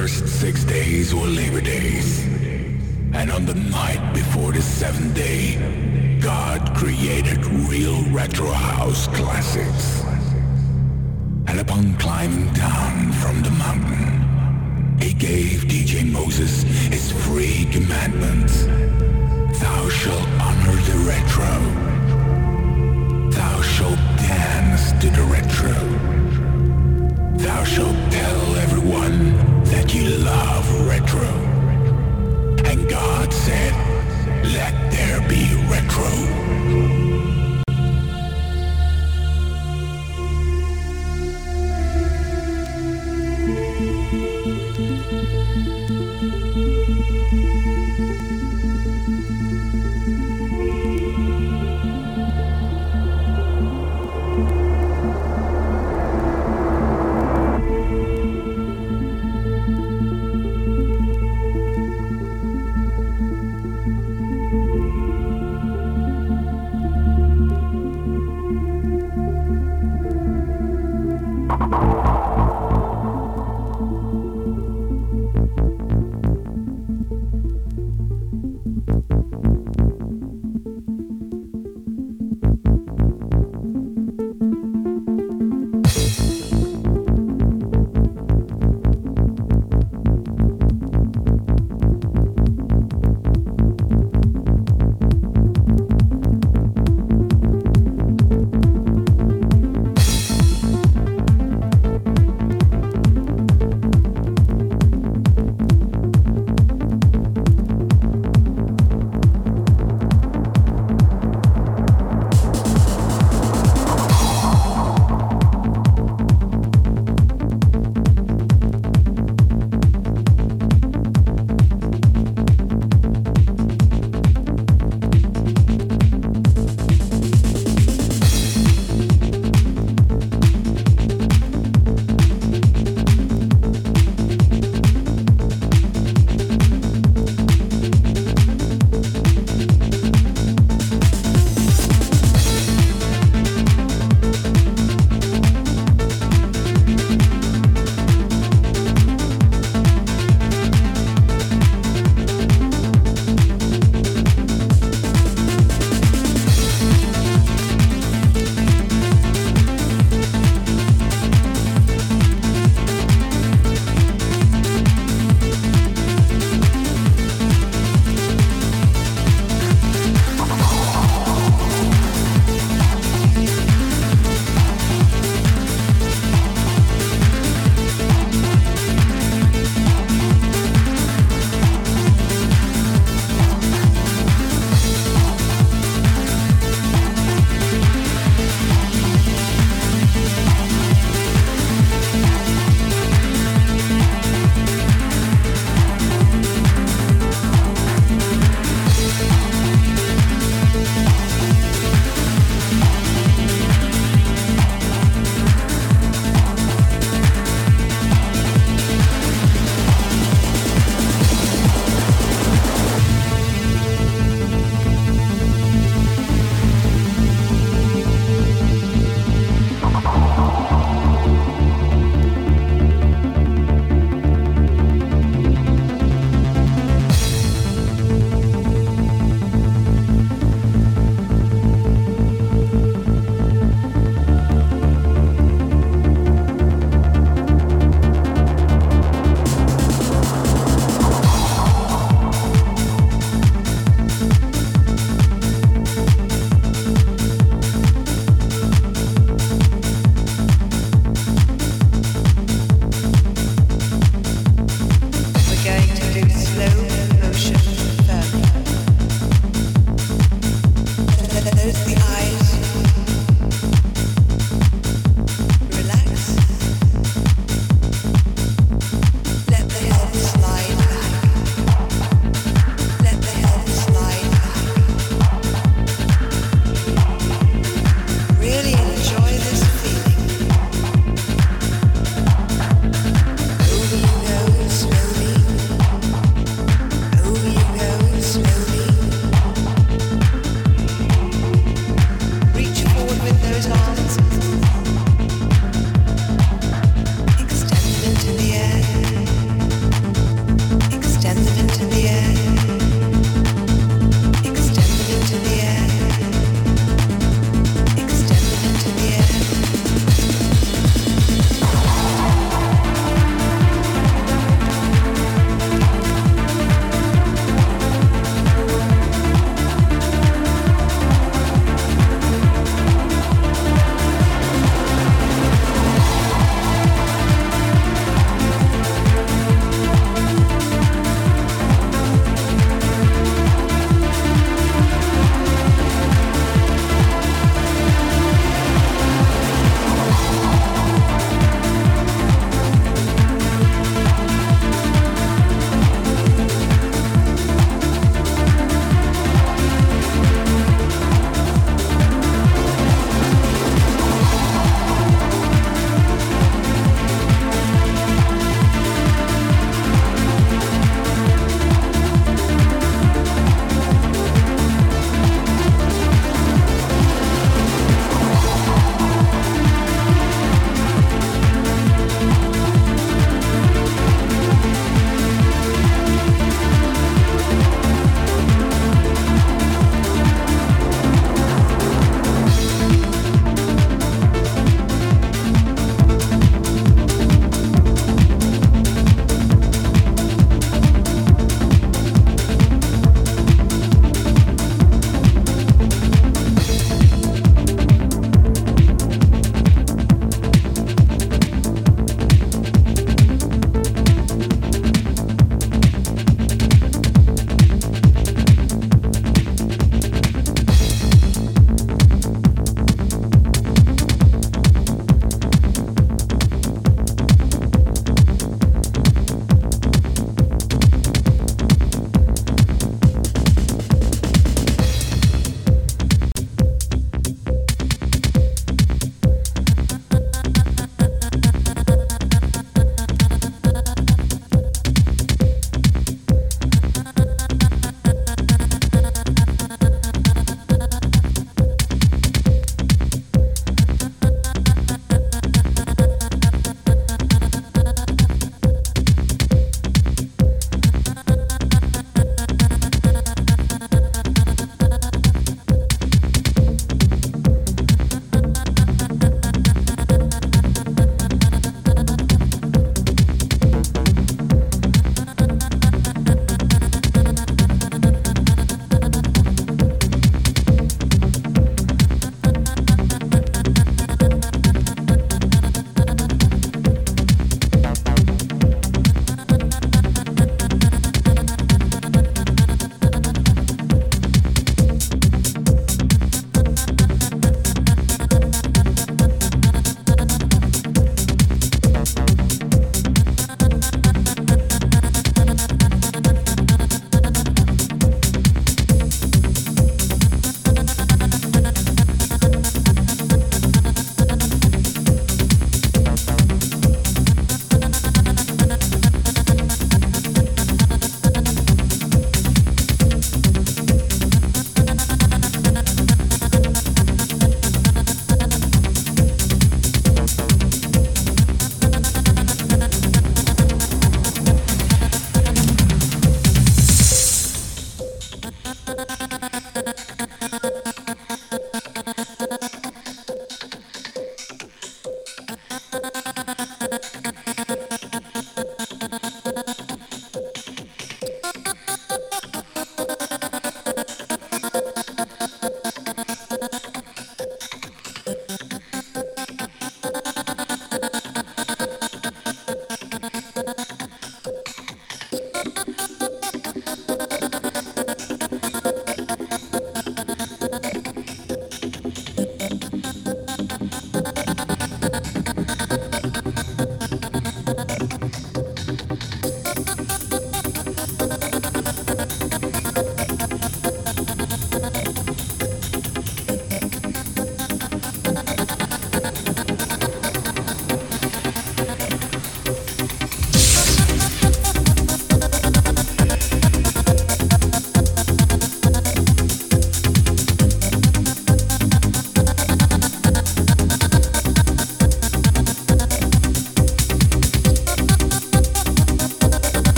first six days were Labor Days. And on the night before the seventh day, God created real retro house classics. And upon climbing down from the mountain, he gave DJ Moses his free commandments. Thou shalt honor the retro. Thou shalt dance to the retro. Thou shalt tell everyone that you love retro. And God said, let there be retro.